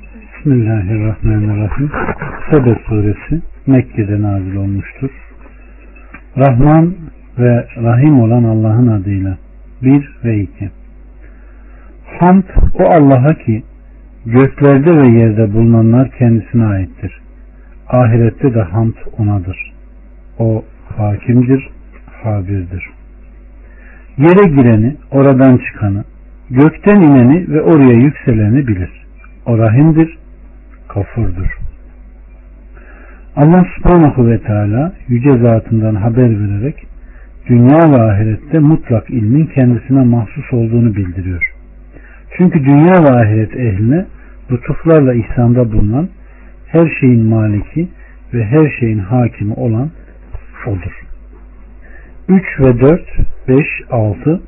Bismillahirrahmanirrahim. Sebe suresi Mekke'de nazil olmuştur. Rahman ve Rahim olan Allah'ın adıyla. 1 ve 2. Hamd o Allah'a ki göklerde ve yerde bulunanlar kendisine aittir. Ahirette de hamd onadır. O hakimdir, habirdir. Yere gireni, oradan çıkanı, gökten ineni ve oraya yükseleni bilir. O rahimdir, kafurdur. Allah subhanahu ve teala yüce zatından haber vererek dünya ve ahirette mutlak ilmin kendisine mahsus olduğunu bildiriyor. Çünkü dünya ve ahiret ehline lütuflarla ihsanda bulunan her şeyin maliki ve her şeyin hakimi olan odur. 3 ve 4, 5, 6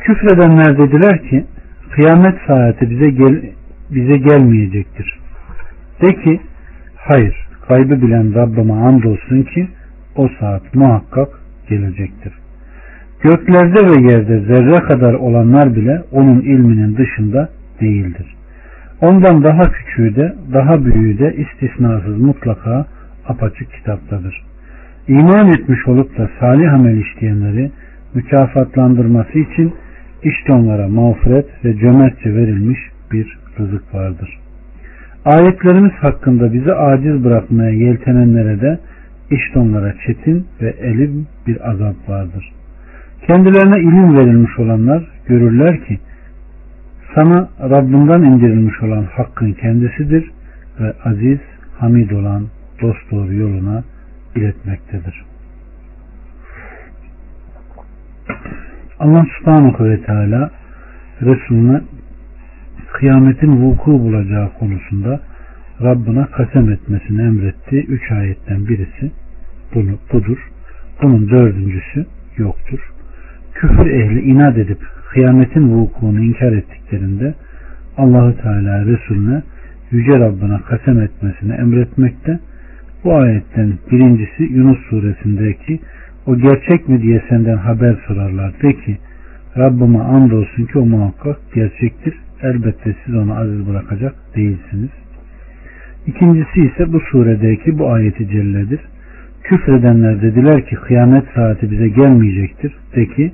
Küfredenler dediler ki kıyamet saati bize gel bize gelmeyecektir. De ki hayır kaybı bilen Rabbime andolsun ki o saat muhakkak gelecektir. Göklerde ve yerde zerre kadar olanlar bile onun ilminin dışında değildir. Ondan daha küçüğü de daha büyüğü de istisnasız mutlaka apaçık kitaptadır. İman etmiş olup da salih amel işleyenleri mükafatlandırması için işte onlara mağfiret ve cömertçe verilmiş bir rızık vardır. Ayetlerimiz hakkında bizi aciz bırakmaya yeltenenlere de işte onlara çetin ve elim bir azap vardır. Kendilerine ilim verilmiş olanlar görürler ki sana Rabbinden indirilmiş olan hakkın kendisidir ve aziz, hamid olan dost doğru yoluna iletmektedir. Allah subhanahu ve teala Resulüne kıyametin vuku bulacağı konusunda Rabbına kasem etmesini emrettiği üç ayetten birisi bunu, budur. Bunun dördüncüsü yoktur. Küfür ehli inat edip kıyametin vukuunu inkar ettiklerinde Allahu Teala Resulüne Yüce Rabbına kasem etmesini emretmekte. Bu ayetten birincisi Yunus suresindeki o gerçek mi diye senden haber sorarlar. De ki Rabbime andolsun ki o muhakkak gerçektir. Elbette siz onu aziz bırakacak değilsiniz. İkincisi ise bu suredeki bu ayeti celledir. Küfredenler dediler ki kıyamet saati bize gelmeyecektir. De ki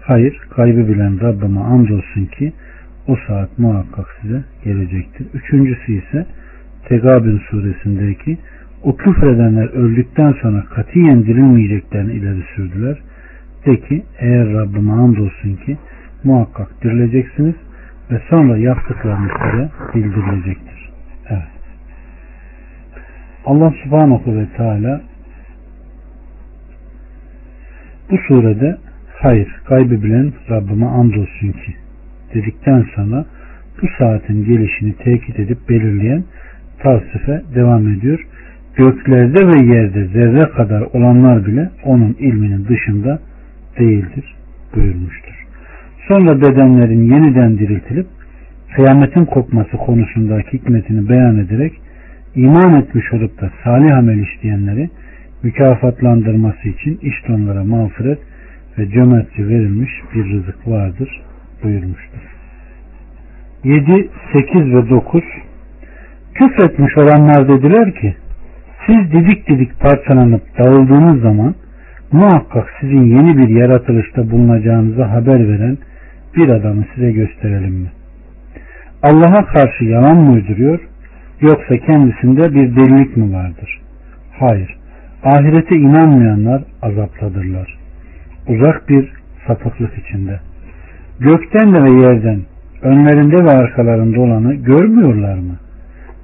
hayır kaybı bilen Rabbime andolsun ki o saat muhakkak size gelecektir. Üçüncüsü ise Tegabün suresindeki o küfredenler öldükten sonra katiyen dirilmeyeceklerini ileri sürdüler. De ki eğer Rabbime andolsun ki muhakkak dirileceksiniz ve sonra yaptıklarınız size bildirilecektir. Evet. Allah subhanahu ve teala bu surede hayır kaybı bilen Rabbime andolsun ki dedikten sonra bu saatin gelişini tekit edip belirleyen tavsife devam ediyor göklerde ve yerde zerre kadar olanlar bile onun ilminin dışında değildir buyurmuştur. Sonra bedenlerin yeniden diriltilip kıyametin kopması konusundaki hikmetini beyan ederek iman etmiş olup da salih amel işleyenleri mükafatlandırması için işte onlara mağfiret ve cömertçe verilmiş bir rızık vardır buyurmuştur. 7, 8 ve 9 Küfretmiş olanlar dediler ki siz didik didik parçalanıp dağıldığınız zaman muhakkak sizin yeni bir yaratılışta bulunacağınızı haber veren bir adamı size gösterelim mi? Allah'a karşı yalan mı uyduruyor yoksa kendisinde bir delilik mi vardır? Hayır. Ahirete inanmayanlar azapladırlar. Uzak bir sapıklık içinde. Gökten de ve yerden önlerinde ve arkalarında olanı görmüyorlar mı?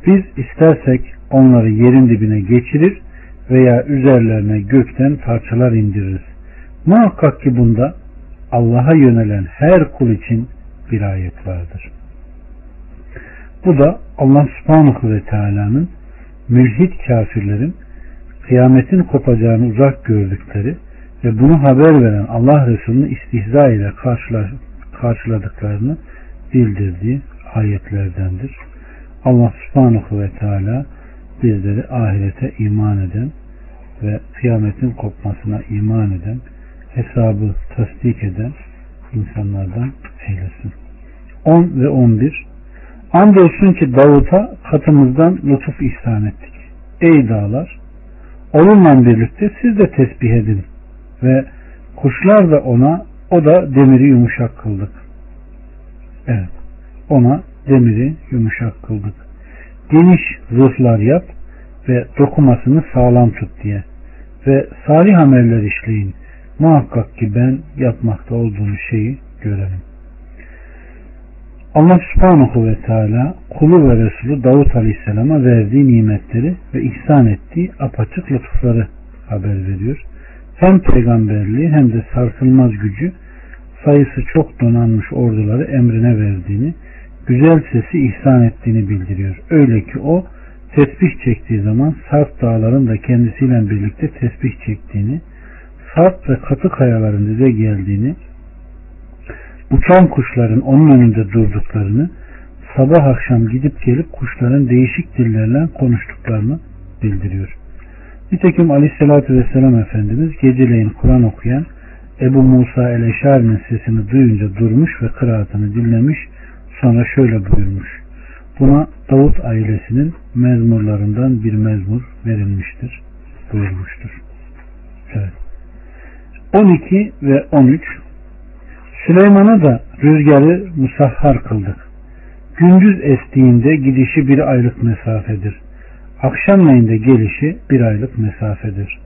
Biz istersek onları yerin dibine geçirir veya üzerlerine gökten parçalar indiririz. Muhakkak ki bunda Allah'a yönelen her kul için bir ayet vardır. Bu da Allah subhanahu ve teala'nın mülhit kafirlerin kıyametin kopacağını uzak gördükleri ve bunu haber veren Allah Resulü'nü istihza ile karşıladıklarını bildirdiği ayetlerdendir. Allah subhanahu ve teala bizleri ahirete iman eden ve kıyametin kopmasına iman eden, hesabı tasdik eden insanlardan eylesin. 10 ve 11 Andolsun ki Davut'a katımızdan lütuf ihsan ettik. Ey dağlar! Onunla birlikte siz de tesbih edin ve kuşlar da ona o da demiri yumuşak kıldık. Evet. Ona demiri yumuşak kıldık. Geniş zırhlar yap ve dokumasını sağlam tut diye. Ve salih ameller işleyin. Muhakkak ki ben yapmakta olduğum şeyi görelim. Allah subhanahu ve teala kulu ve Resulü Davut aleyhisselama verdiği nimetleri ve ihsan ettiği apaçık lütufları haber veriyor. Hem peygamberliği hem de sarsılmaz gücü sayısı çok donanmış orduları emrine verdiğini, güzel sesi ihsan ettiğini bildiriyor. Öyle ki o tesbih çektiği zaman Sarp dağların da kendisiyle birlikte tesbih çektiğini, Sarp ve katı kayaların dize geldiğini, uçan kuşların onun önünde durduklarını, sabah akşam gidip gelip kuşların değişik dillerle konuştuklarını bildiriyor. Nitekim Aleyhisselatü Vesselam Efendimiz geceleyin Kur'an okuyan Ebu Musa el-Eşari'nin sesini duyunca durmuş ve kıraatını dinlemiş sonra şöyle buyurmuş. Buna Davut ailesinin mezmurlarından bir mezmur verilmiştir buyurmuştur. Evet. 12 ve 13 Süleyman'a da rüzgarı musahhar kıldık. Gündüz estiğinde gidişi bir aylık mesafedir. Akşamleyin de gelişi bir aylık mesafedir.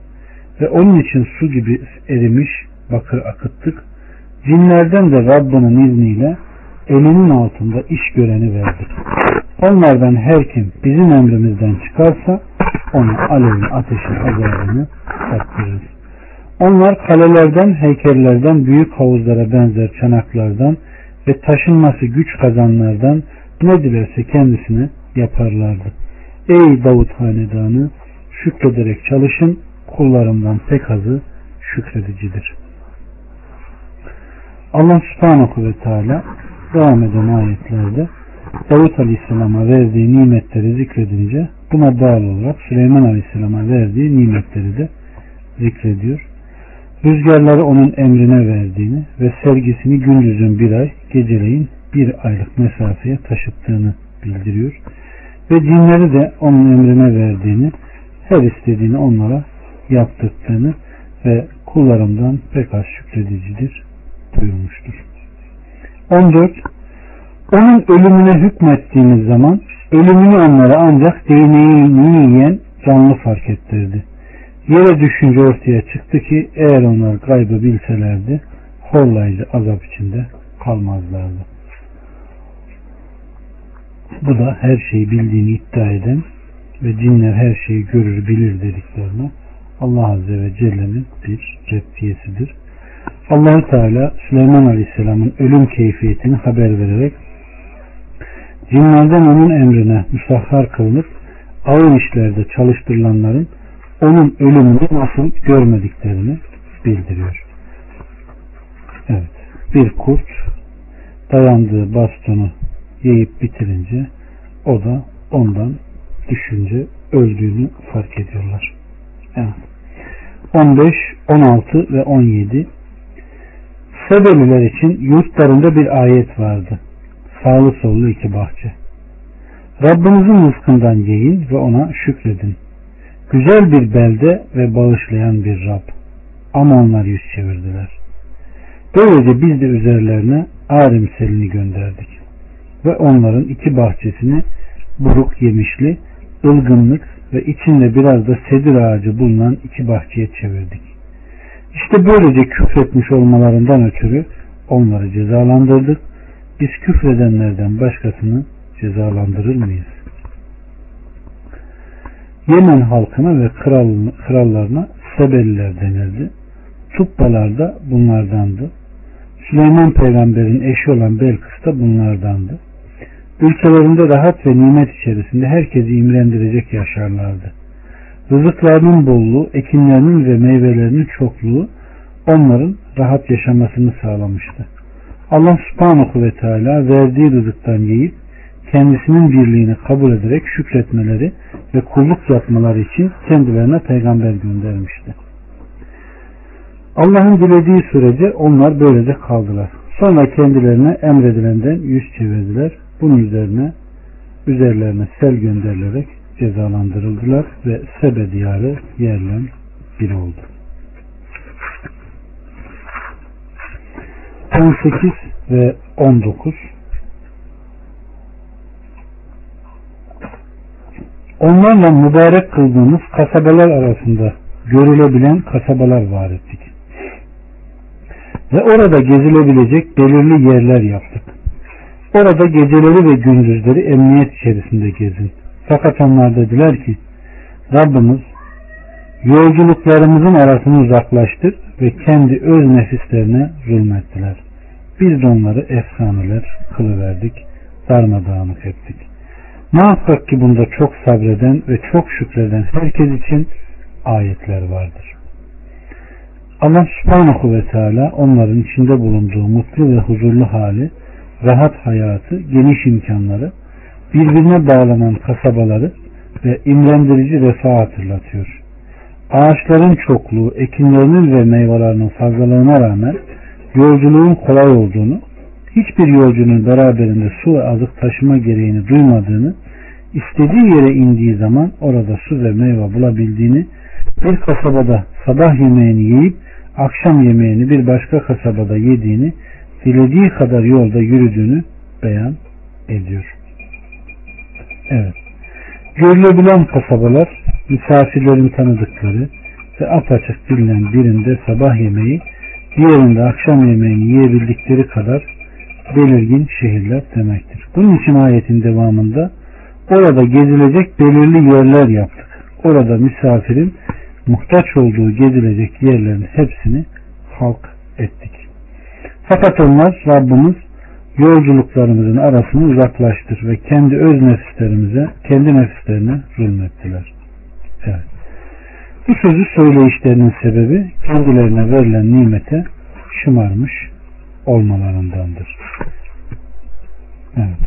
Ve onun için su gibi erimiş bakır akıttık. Cinlerden de Rabbinin izniyle elinin altında iş göreni verdik. Onlardan her kim bizim emrimizden çıkarsa onu alevin ateşin azabını tattırırız. Onlar kalelerden, heykellerden, büyük havuzlara benzer çanaklardan ve taşınması güç kazanlardan ne dilerse kendisine yaparlardı. Ey Davut hanedanı şükrederek çalışın kullarımdan pek azı şükredicidir. Allah subhanahu ve teala devam eden ayetlerde Davut Aleyhisselam'a verdiği nimetleri zikredince buna bağlı olarak Süleyman Aleyhisselam'a verdiği nimetleri de zikrediyor. Rüzgarları onun emrine verdiğini ve sergisini gündüzün bir ay, geceleyin bir aylık mesafeye taşıttığını bildiriyor. Ve cinleri de onun emrine verdiğini, her istediğini onlara yaptırdığını ve kullarından pek az şükredicidir buyurmuştur. 14. Onun ölümüne hükmettiğimiz zaman ölümünü onlara ancak değneğini yiyen canlı fark ettirdi. Yere düşünce ortaya çıktı ki eğer onlar gaybı bilselerdi horlayıcı azap içinde kalmazlardı. Bu da her şeyi bildiğini iddia eden ve cinler her şeyi görür bilir dediklerine Allah Azze ve Celle'nin bir reddiyesidir. Allah Teala Süleyman Aleyhisselam'ın ölüm keyfiyetini haber vererek cinlerden onun emrine musahhar kılınıp ağır işlerde çalıştırılanların onun ölümünü nasıl görmediklerini bildiriyor. Evet. Bir kurt dayandığı bastonu yiyip bitirince o da ondan düşünce öldüğünü fark ediyorlar. Evet. 15, 16 ve 17 Sebeliler için yurtlarında bir ayet vardı. Sağlı sollu iki bahçe. Rabbinizin rızkından yiyin ve ona şükredin. Güzel bir belde ve bağışlayan bir Rab. Ama onlar yüz çevirdiler. Böylece biz de üzerlerine Arim selini gönderdik. Ve onların iki bahçesini buruk yemişli, ılgınlık ve içinde biraz da sedir ağacı bulunan iki bahçeye çevirdik. İşte böylece küfretmiş olmalarından ötürü onları cezalandırdık. Biz küfredenlerden başkasını cezalandırır mıyız? Yemen halkına ve kral, krallarına Sebeliler denildi. Tubbalar da bunlardandı. Süleyman peygamberin eşi olan Belkıs da bunlardandı. Ülkelerinde rahat ve nimet içerisinde herkesi imrendirecek yaşarlardı. Rızıklarının bolluğu, ekinlerinin ve meyvelerinin çokluğu onların rahat yaşamasını sağlamıştı. Allah subhanahu ve teala verdiği rızıktan yiyip kendisinin birliğini kabul ederek şükretmeleri ve kulluk yapmaları için kendilerine peygamber göndermişti. Allah'ın dilediği sürece onlar böylece kaldılar. Sonra kendilerine emredilenden yüz çevirdiler. Bunun üzerine üzerlerine sel gönderilerek cezalandırıldılar ve Sebe diyarı yerle bir oldu. 18 ve 19 Onlarla mübarek kıldığımız kasabalar arasında görülebilen kasabalar var ettik. Ve orada gezilebilecek belirli yerler yaptık. Orada geceleri ve gündüzleri emniyet içerisinde gezin. Fakat onlar dediler ki Rabbimiz yolculuklarımızın arasını uzaklaştır ve kendi öz nefislerine zulmettiler. Biz de onları efsaneler kılıverdik, darmadağınık ettik. Muhakkak ki bunda çok sabreden ve çok şükreden herkes için ayetler vardır. Allah subhanahu ve teala onların içinde bulunduğu mutlu ve huzurlu hali, rahat hayatı, geniş imkanları, birbirine bağlanan kasabaları ve imrendirici refah hatırlatıyor. Ağaçların çokluğu, ekinlerinin ve meyvelerinin fazlalığına rağmen yolculuğun kolay olduğunu, hiçbir yolcunun beraberinde su ve azık taşıma gereğini duymadığını, istediği yere indiği zaman orada su ve meyve bulabildiğini, bir kasabada sabah yemeğini yiyip akşam yemeğini bir başka kasabada yediğini, dilediği kadar yolda yürüdüğünü beyan ediyor. Evet. Görülebilen kasabalar misafirlerin tanıdıkları ve apaçık bilinen birinde sabah yemeği, diğerinde akşam yemeğini yiyebildikleri kadar belirgin şehirler demektir. Bunun için ayetin devamında orada gezilecek belirli yerler yaptık. Orada misafirin muhtaç olduğu gezilecek yerlerin hepsini halk ettik. Fakat onlar Rabbimiz yolculuklarımızın arasını uzaklaştır ve kendi öz nefislerimize, kendi nefislerine zulmettiler. Evet. Bu sözü söyleyişlerinin sebebi kendilerine verilen nimete şımarmış olmalarındandır. Evet.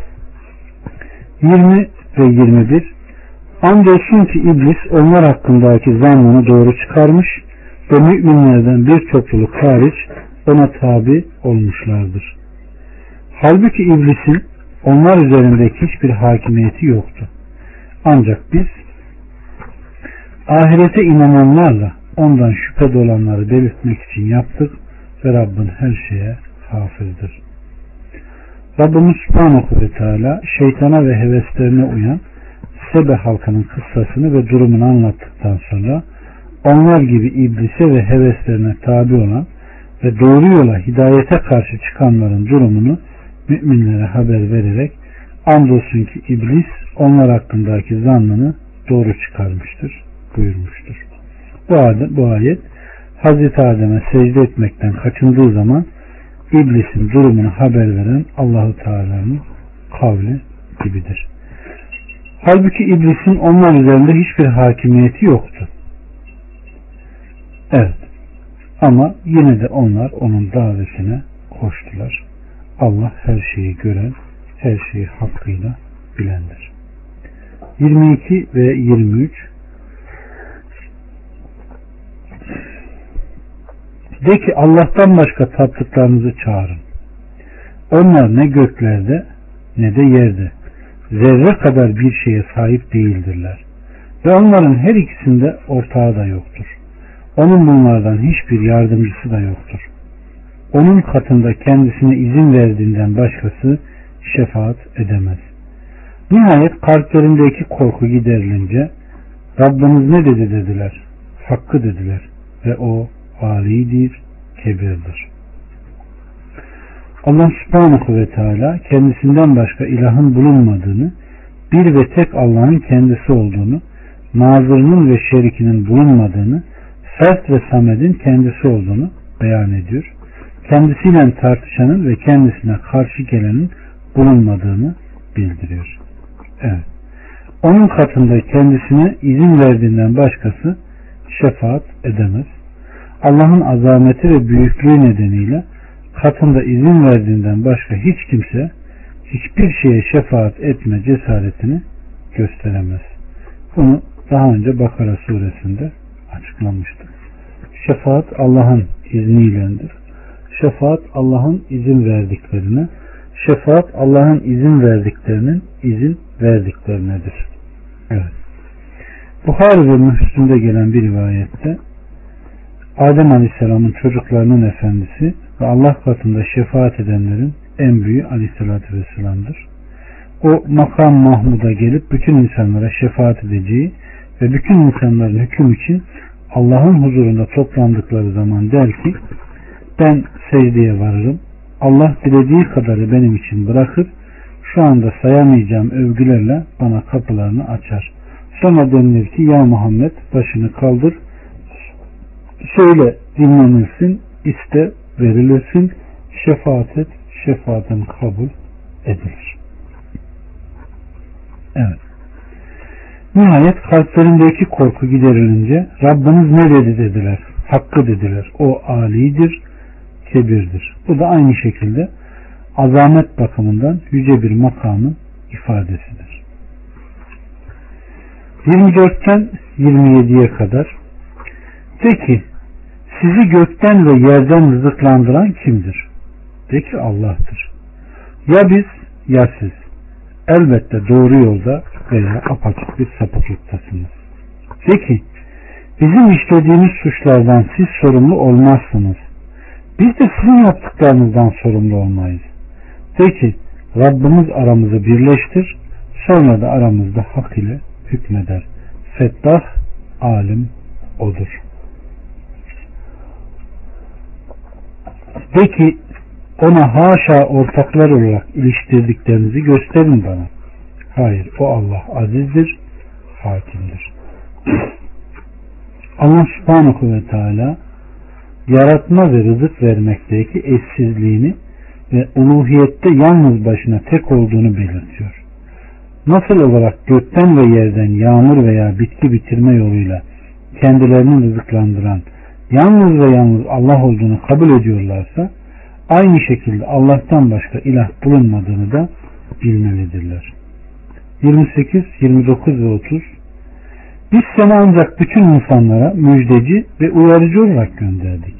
20 ve 21 Andolsun ki iblis onlar hakkındaki zannını doğru çıkarmış ve müminlerden bir topluluk hariç ona tabi olmuşlardır. Halbuki iblisin onlar üzerindeki hiçbir hakimiyeti yoktu. Ancak biz ahirete inananlarla ondan şüphe dolanları belirtmek için yaptık ve Rabbin her şeye hafızdır. Rabbimiz Subhanahu ve Teala şeytana ve heveslerine uyan Sebe halkının kıssasını ve durumunu anlattıktan sonra onlar gibi iblise ve heveslerine tabi olan ve doğru yola hidayete karşı çıkanların durumunu müminlere haber vererek andolsun ki iblis onlar hakkındaki zannını doğru çıkarmıştır buyurmuştur. Bu, adet, bu ayet Hazreti Adem'e secde etmekten kaçındığı zaman iblisin durumunu haber veren Allahu Teala'nın kavli gibidir. Halbuki iblisin onlar üzerinde hiçbir hakimiyeti yoktu. Evet. Ama yine de onlar onun davetine koştular. Allah her şeyi gören, her şeyi hakkıyla bilendir. 22 ve 23 De ki Allah'tan başka taptıklarınızı çağırın. Onlar ne göklerde ne de yerde zerre kadar bir şeye sahip değildirler. Ve onların her ikisinde ortağı da yoktur. Onun bunlardan hiçbir yardımcısı da yoktur. Onun katında kendisine izin verdiğinden başkası şefaat edemez. Nihayet kalplerindeki korku giderilince Rabbimiz ne dedi dediler. Hakkı dediler. Ve o alidir, kebirdir. Allah subhanahu ve teala kendisinden başka ilahın bulunmadığını, bir ve tek Allah'ın kendisi olduğunu, nazırının ve şerikinin bulunmadığını, Fert ve Samed'in kendisi olduğunu beyan ediyor. Kendisiyle tartışanın ve kendisine karşı gelenin bulunmadığını bildiriyor. Evet. Onun katında kendisine izin verdiğinden başkası şefaat edemez. Allah'ın azameti ve büyüklüğü nedeniyle katında izin verdiğinden başka hiç kimse hiçbir şeye şefaat etme cesaretini gösteremez. Bunu daha önce Bakara suresinde açıklamıştık. Şefaat Allah'ın izniyledir. Şefaat Allah'ın izin verdiklerine, şefaat Allah'ın izin verdiklerinin izin verdiklerinedir. Evet. Buhari ve Müslüm'de gelen bir rivayette Adem Aleyhisselam'ın çocuklarının efendisi ve Allah katında şefaat edenlerin en büyüğü Aleyhisselatü Vesselam'dır. O makam Mahmud'a gelip bütün insanlara şefaat edeceği ve bütün insanların hüküm için Allah'ın huzurunda toplandıkları zaman der ki ben secdeye varırım. Allah dilediği kadarı benim için bırakır. Şu anda sayamayacağım övgülerle bana kapılarını açar. Sonra denilir ki ya Muhammed başını kaldır. Söyle dinlenirsin, iste verilirsin, şefaat et, şefaatin kabul edilir. Evet. Nihayet kalplerindeki korku giderilince Rabbiniz ne dedi dediler. Hakkı dediler. O alidir, kebirdir. Bu da aynı şekilde azamet bakımından yüce bir makamın ifadesidir. 24'ten 27'ye kadar de ki sizi gökten ve yerden rızıklandıran kimdir? De ki Allah'tır. Ya biz ya siz. Elbette doğru yolda veya apaçık bir sapıklıktasınız. De ki bizim işlediğimiz suçlardan siz sorumlu olmazsınız. Biz de sizin yaptıklarınızdan sorumlu olmayız. De ki Rabbimiz aramızı birleştir sonra da aramızda hak ile hükmeder. Fettah alim odur. De ki ona haşa ortaklar olarak iliştirdiklerinizi gösterin bana. Hayır o Allah azizdir, hakimdir. Allah subhanahu ve teala yaratma ve rızık vermekteki eşsizliğini ve uluhiyette yalnız başına tek olduğunu belirtiyor. Nasıl olarak gökten ve yerden yağmur veya bitki bitirme yoluyla kendilerini rızıklandıran yalnız ve yalnız Allah olduğunu kabul ediyorlarsa aynı şekilde Allah'tan başka ilah bulunmadığını da bilmelidirler. 28, 29 ve 30 Biz seni ancak bütün insanlara müjdeci ve uyarıcı olarak gönderdik.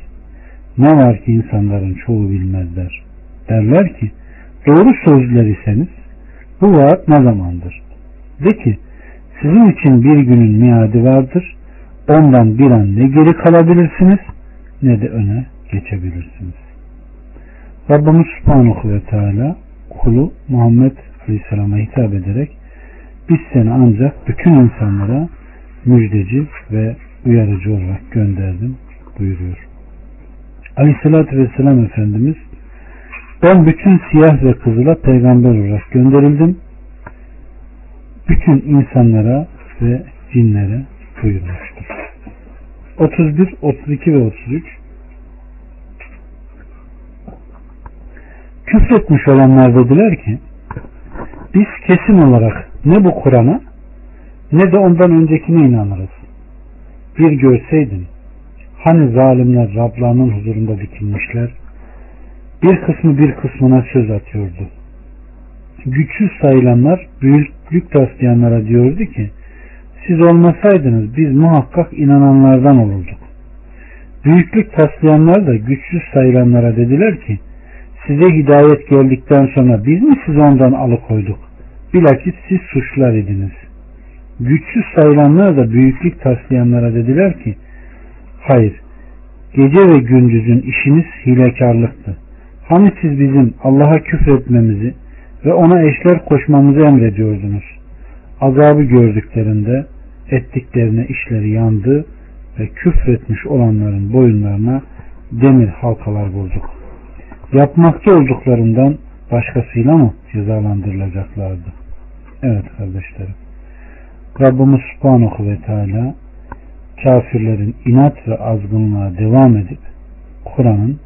Ne var ki insanların çoğu bilmezler. Derler ki doğru sözler iseniz bu vaat ne zamandır? De ki sizin için bir günün miadi vardır. Ondan bir an ne geri kalabilirsiniz ne de öne geçebilirsiniz. Rabbimiz Subhanahu ve Teala kulu Muhammed Aleyhisselam'a hitap ederek biz seni ancak bütün insanlara müjdeci ve uyarıcı olarak gönderdim buyuruyor. Aleyhissalatü Vesselam Efendimiz ben bütün siyah ve kızıla peygamber olarak gönderildim. Bütün insanlara ve cinlere buyurmuştur. 31, 32 ve 33 Küfretmiş olanlar dediler ki biz kesin olarak ne bu Kur'an'a ne de ondan öncekine inanırız. Bir görseydin hani zalimler Rablarının huzurunda dikilmişler bir kısmı bir kısmına söz atıyordu. Güçsüz sayılanlar büyüklük taslayanlara diyordu ki siz olmasaydınız biz muhakkak inananlardan olurduk. Büyüklük taslayanlar da güçsüz sayılanlara dediler ki size hidayet geldikten sonra biz mi sizi ondan alıkoyduk? Bilakis siz suçlar idiniz. Güçsüz sayılanlar da büyüklük taslayanlara dediler ki hayır gece ve gündüzün işiniz hilekarlıktı. Hani siz bizim Allah'a küfretmemizi ve ona eşler koşmamızı emrediyordunuz. Azabı gördüklerinde ettiklerine işleri yandı ve küfretmiş olanların boyunlarına demir halkalar vurduk. Yapmakta olduklarından başkasıyla mı cezalandırılacaklardı? Evet kardeşlerim. Rabbimiz Subhanahu ve Teala kafirlerin inat ve azgınlığa devam edip Kur'an'ın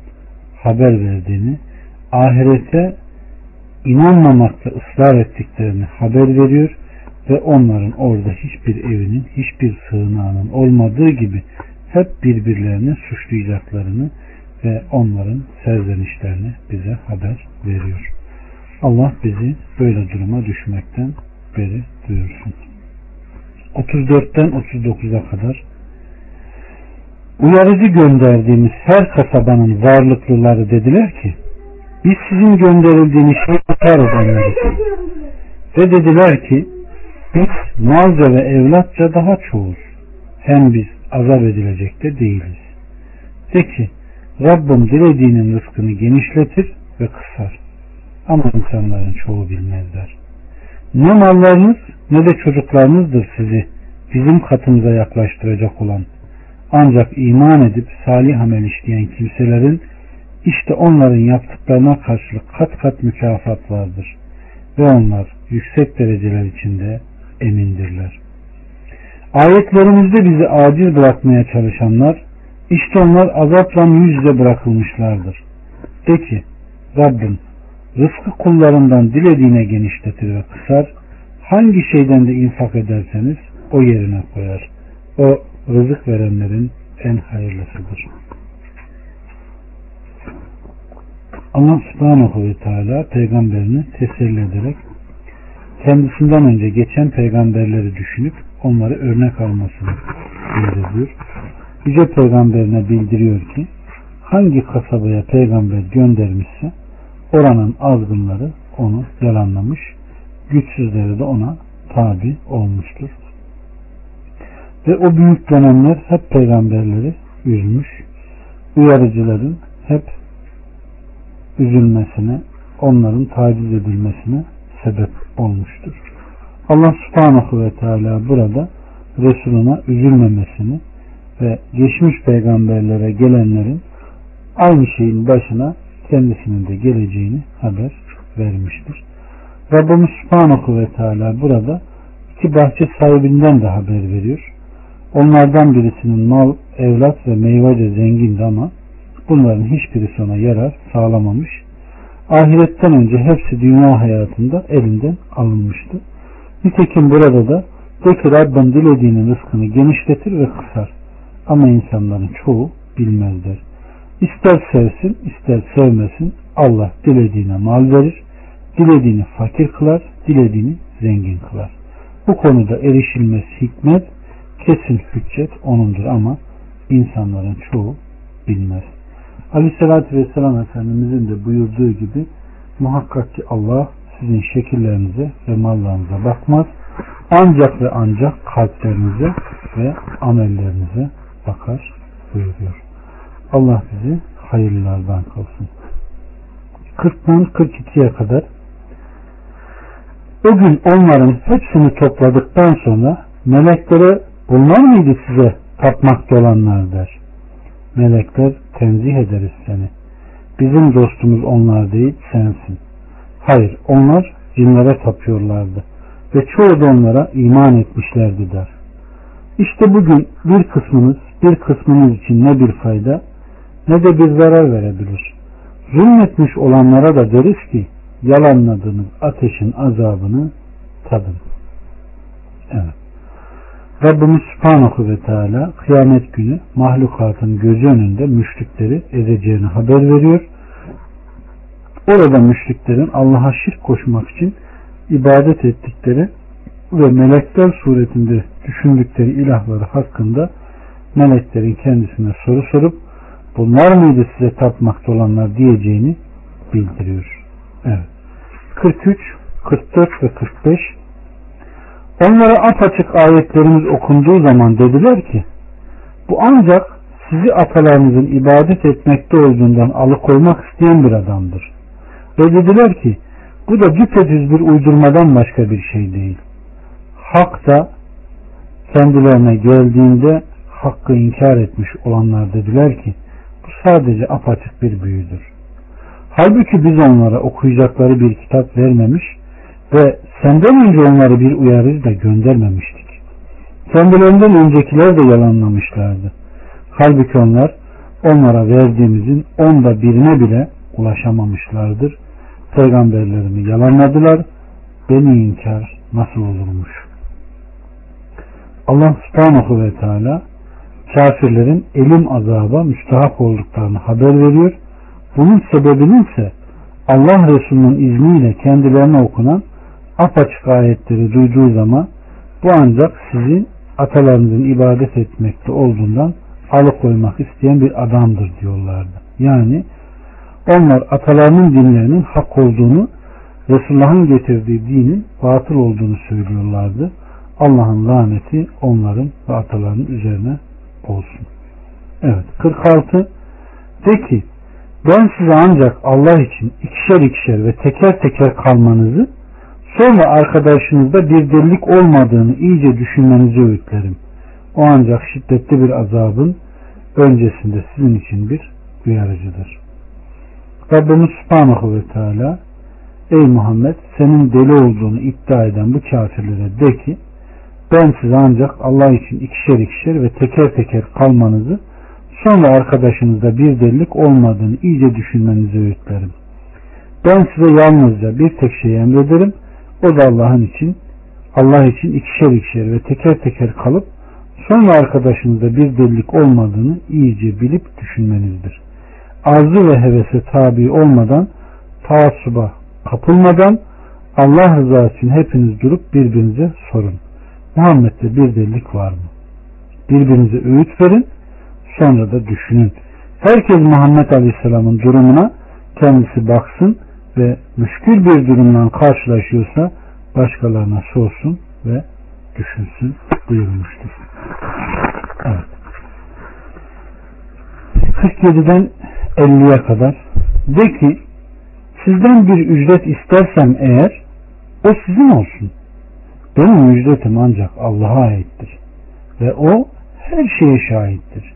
haber verdiğini, ahirete inanmamakta ısrar ettiklerini haber veriyor ve onların orada hiçbir evinin, hiçbir sığınağının olmadığı gibi hep birbirlerini suçlayacaklarını ve onların serzenişlerini bize haber veriyor. Allah bizi böyle duruma düşmekten beri duyursun. 34'ten 39'a kadar Uyarıcı gönderdiğimiz her kasabanın varlıklıları dediler ki biz sizin gönderildiğiniz inkar edenleriz. Ve dediler ki biz malca ve evlatça daha çoğuz. Hem biz azap edilecek de değiliz. De ki Rabbim dilediğinin rızkını genişletir ve kısar. Ama insanların çoğu bilmezler. Ne mallarınız ne de çocuklarınızdır sizi bizim katımıza yaklaştıracak olan. Ancak iman edip salih amel işleyen kimselerin işte onların yaptıklarına karşılık kat kat mükafat vardır. Ve onlar yüksek dereceler içinde emindirler. Ayetlerimizde bizi aciz bırakmaya çalışanlar işte onlar azapla yüzde bırakılmışlardır. De ki Rabbim rızkı kullarından dilediğine genişletir ve kısar. Hangi şeyden de infak ederseniz o yerine koyar. O rızık verenlerin en hayırlısıdır. Allah subhanahu ve teala peygamberini teselli ederek kendisinden önce geçen peygamberleri düşünüp onları örnek almasını bildiriyor. Yüce peygamberine bildiriyor ki hangi kasabaya peygamber göndermişse oranın azgınları onu yalanlamış, güçsüzleri de ona tabi olmuştur. Ve o büyük dönemler hep peygamberleri üzmüş, uyarıcıların hep üzülmesine, onların taciz edilmesine sebep olmuştur. Allah subhanahu ve teala burada Resuluna üzülmemesini ve geçmiş peygamberlere gelenlerin aynı şeyin başına kendisinin de geleceğini haber vermiştir. Rabbimiz Subhanahu ve Teala burada iki bahçe sahibinden de haber veriyor. Onlardan birisinin mal, evlat ve meyvece zengindi ama bunların hiçbirisi ona yarar sağlamamış. Ahiretten önce hepsi dünya hayatında elinden alınmıştı. Nitekim burada da de ki Rabbim dilediğinin rızkını genişletir ve kısar. Ama insanların çoğu bilmezler. İster sevsin ister sevmesin Allah dilediğine mal verir, dilediğini fakir kılar, dilediğini zengin kılar. Bu konuda erişilmesi hikmet, kesin hüccet onundur ama insanların çoğu bilmez. Aleyhissalatü Vesselam Efendimizin de buyurduğu gibi muhakkak ki Allah sizin şekillerinize ve mallarınıza bakmaz. Ancak ve ancak kalplerinize ve amellerinize bakar buyuruyor. Allah bizi hayırlılardan kılsın. 40'dan 42'ye kadar o gün onların hepsini topladıktan sonra meleklere bunlar mıydı size tapmakta olanlar der. Melekler tenzih ederiz seni. Bizim dostumuz onlar değil sensin. Hayır onlar cinlere tapıyorlardı ve çoğu da onlara iman etmişlerdi der. İşte bugün bir kısmınız bir kısmınız için ne bir fayda ne de bir zarar verebilir. Zulmetmiş olanlara da deriz ki yalanladığınız ateşin azabını tadın. Evet. Rabbimiz Subhanahu ve Teala kıyamet günü mahlukatın gözü önünde müşrikleri ezeceğini haber veriyor. Orada müşriklerin Allah'a şirk koşmak için ibadet ettikleri ve melekler suretinde düşündükleri ilahları hakkında meleklerin kendisine soru sorup bunlar mıydı size tapmakta olanlar diyeceğini bildiriyor. Evet. 43, 44 ve 45 Onlara apaçık ayetlerimiz okunduğu zaman dediler ki bu ancak sizi atalarınızın ibadet etmekte olduğundan alıkoymak isteyen bir adamdır. Ve dediler ki bu da düpedüz bir uydurmadan başka bir şey değil. Hak da kendilerine geldiğinde hakkı inkar etmiş olanlar dediler ki sadece apaçık bir büyüdür. Halbuki biz onlara okuyacakları bir kitap vermemiş ve senden önce onları bir uyarıcı da göndermemiştik. Kendilerinden öncekiler de yalanlamışlardı. Halbuki onlar onlara verdiğimizin onda birine bile ulaşamamışlardır. Peygamberlerimi yalanladılar. Beni inkar nasıl olurmuş? Allah subhanahu ve teala kafirlerin elim azaba müstahak olduklarını haber veriyor. Bunun sebebinin ise Allah Resulü'nün izniyle kendilerine okunan apaçık ayetleri duyduğu zaman bu ancak sizin atalarınızın ibadet etmekte olduğundan alıkoymak isteyen bir adamdır diyorlardı. Yani Onlar atalarının dinlerinin hak olduğunu, Resulullah'ın getirdiği dinin batıl olduğunu söylüyorlardı. Allah'ın laneti onların ve atalarının üzerine olsun. Evet 46 de ki ben size ancak Allah için ikişer ikişer ve teker teker kalmanızı sonra arkadaşınızda bir delilik olmadığını iyice düşünmenizi öğütlerim. O ancak şiddetli bir azabın öncesinde sizin için bir uyarıcıdır. Rabbimiz Subhanahu ve Teala Ey Muhammed senin deli olduğunu iddia eden bu kafirlere de ki ben size ancak Allah için ikişer ikişer ve teker teker kalmanızı sonra arkadaşınızda bir delilik olmadığını iyice düşünmenizi öğütlerim. Ben size yalnızca bir tek şey emrederim. O da Allah'ın için Allah için ikişer ikişer ve teker teker kalıp sonra arkadaşınızda bir delilik olmadığını iyice bilip düşünmenizdir. Arzu ve hevese tabi olmadan taassuba kapılmadan Allah rızası için hepiniz durup birbirinize sorun. Muhammed'de bir delilik var mı? Birbirinize öğüt verin sonra da düşünün. Herkes Muhammed Aleyhisselam'ın durumuna kendisi baksın ve müşkül bir durumdan karşılaşıyorsa başkalarına sorsun ve düşünsün buyurmuştur. Evet. 47'den 50'ye kadar de ki sizden bir ücret istersem eğer o sizin olsun. Benim ücretim ancak Allah'a aittir. Ve o her şeye şahittir.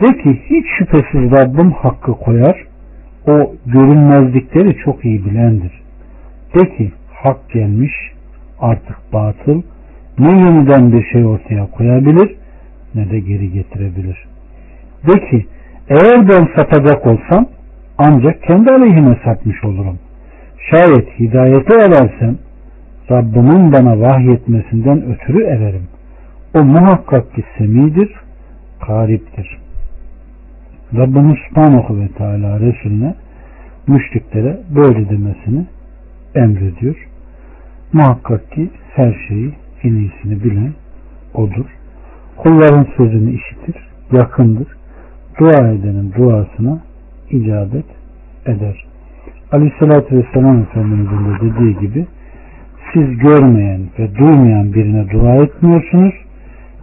De ki hiç şüphesiz Rabbim hakkı koyar. O görünmezlikleri çok iyi bilendir. De ki hak gelmiş artık batıl ne yeniden bir şey ortaya koyabilir ne de geri getirebilir. De ki eğer ben satacak olsam ancak kendi aleyhime satmış olurum. Şayet hidayete erersem Rabbimin bana vahyetmesinden ötürü ererim. O muhakkak ki semidir, kariptir. Rabbimiz Subhanahu ve Teala Resulüne müşriklere böyle demesini emrediyor. Muhakkak ki her şeyi en iyisini bilen odur. Kulların sözünü işitir, yakındır. Dua edenin duasına icabet eder. Aleyhissalatü Vesselam Efendimizin de dediği gibi siz görmeyen ve duymayan birine dua etmiyorsunuz.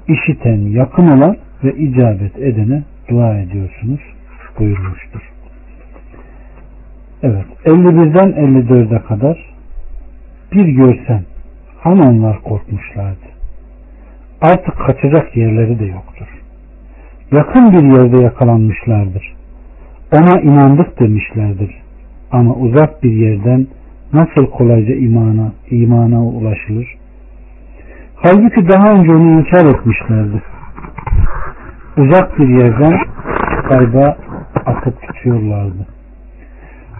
İşiten, yakın olan ve icabet edene dua ediyorsunuz buyurmuştur. Evet 51'den 54'e kadar bir görsen hani onlar korkmuşlardı. Artık kaçacak yerleri de yoktur. Yakın bir yerde yakalanmışlardır. Ona inandık demişlerdir. Ama uzak bir yerden nasıl kolayca imana, imana ulaşılır? Halbuki daha önce onu inkar etmişlerdi. Uzak bir yerden kayba atıp tutuyorlardı.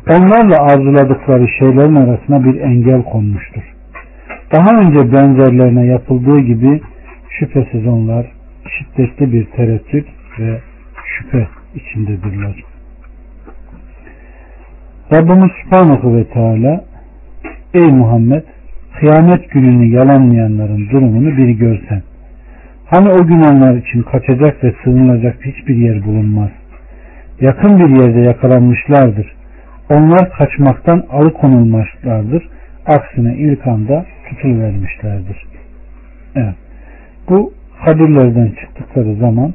Onlarla arzuladıkları şeylerin arasına bir engel konmuştur. Daha önce benzerlerine yapıldığı gibi şüphesiz onlar şiddetli bir tereddüt ve şüphe içindedirler. Rabbimiz Subhanahu ve Teala Ey Muhammed kıyamet gününü yalanlayanların durumunu bir görsen. Hani o gün onlar için kaçacak ve sığınılacak hiçbir yer bulunmaz. Yakın bir yerde yakalanmışlardır. Onlar kaçmaktan alıkonulmuşlardır. Aksine ilk anda tutuluvermişlerdir. Evet. Bu kabirlerden çıktıkları zaman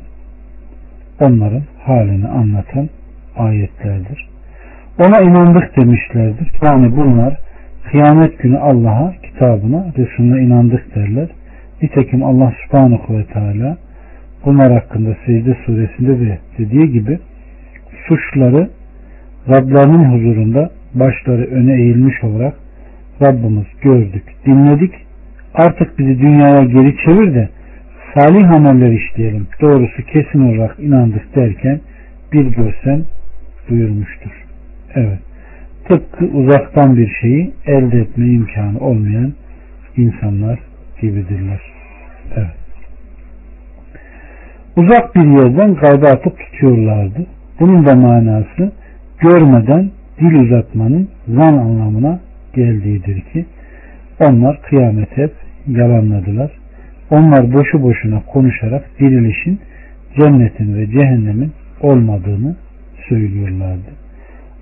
onların halini anlatan ayetlerdir. Ona inandık demişlerdir. Yani bunlar kıyamet günü Allah'a, kitabına, Resulüne inandık derler. Nitekim Allah subhanahu ve teala bunlar hakkında secde suresinde de dediği gibi suçları Rablarının huzurunda başları öne eğilmiş olarak Rabbimiz gördük, dinledik. Artık bizi dünyaya geri çevir de salih ameller işleyelim. Doğrusu kesin olarak inandık derken bir görsen buyurmuştur. Evet. Tıpkı uzaktan bir şeyi elde etme imkanı olmayan insanlar gibidirler. Evet. Uzak bir yerden gayba atıp tutuyorlardı. Bunun da manası görmeden dil uzatmanın zan anlamına geldiğidir ki onlar kıyamet hep yalanladılar. Onlar boşu boşuna konuşarak dirilişin cennetin ve cehennemin olmadığını söylüyorlardı.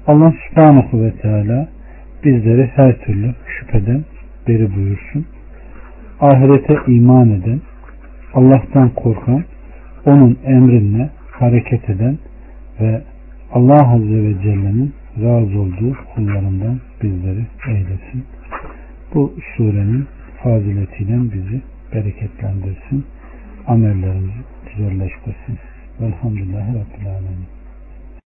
Allah subhanahu ve teala bizleri her türlü şüpheden beri buyursun. Ahirete iman eden, Allah'tan korkan, onun emrinle hareket eden ve Allah Azze ve Celle'nin razı olduğu kullarından bizleri eylesin. Bu surenin faziletiyle bizi bereketlendirsin. Amellerimizi güzelleştirsin. Velhamdülillahi Rabbil Alemin.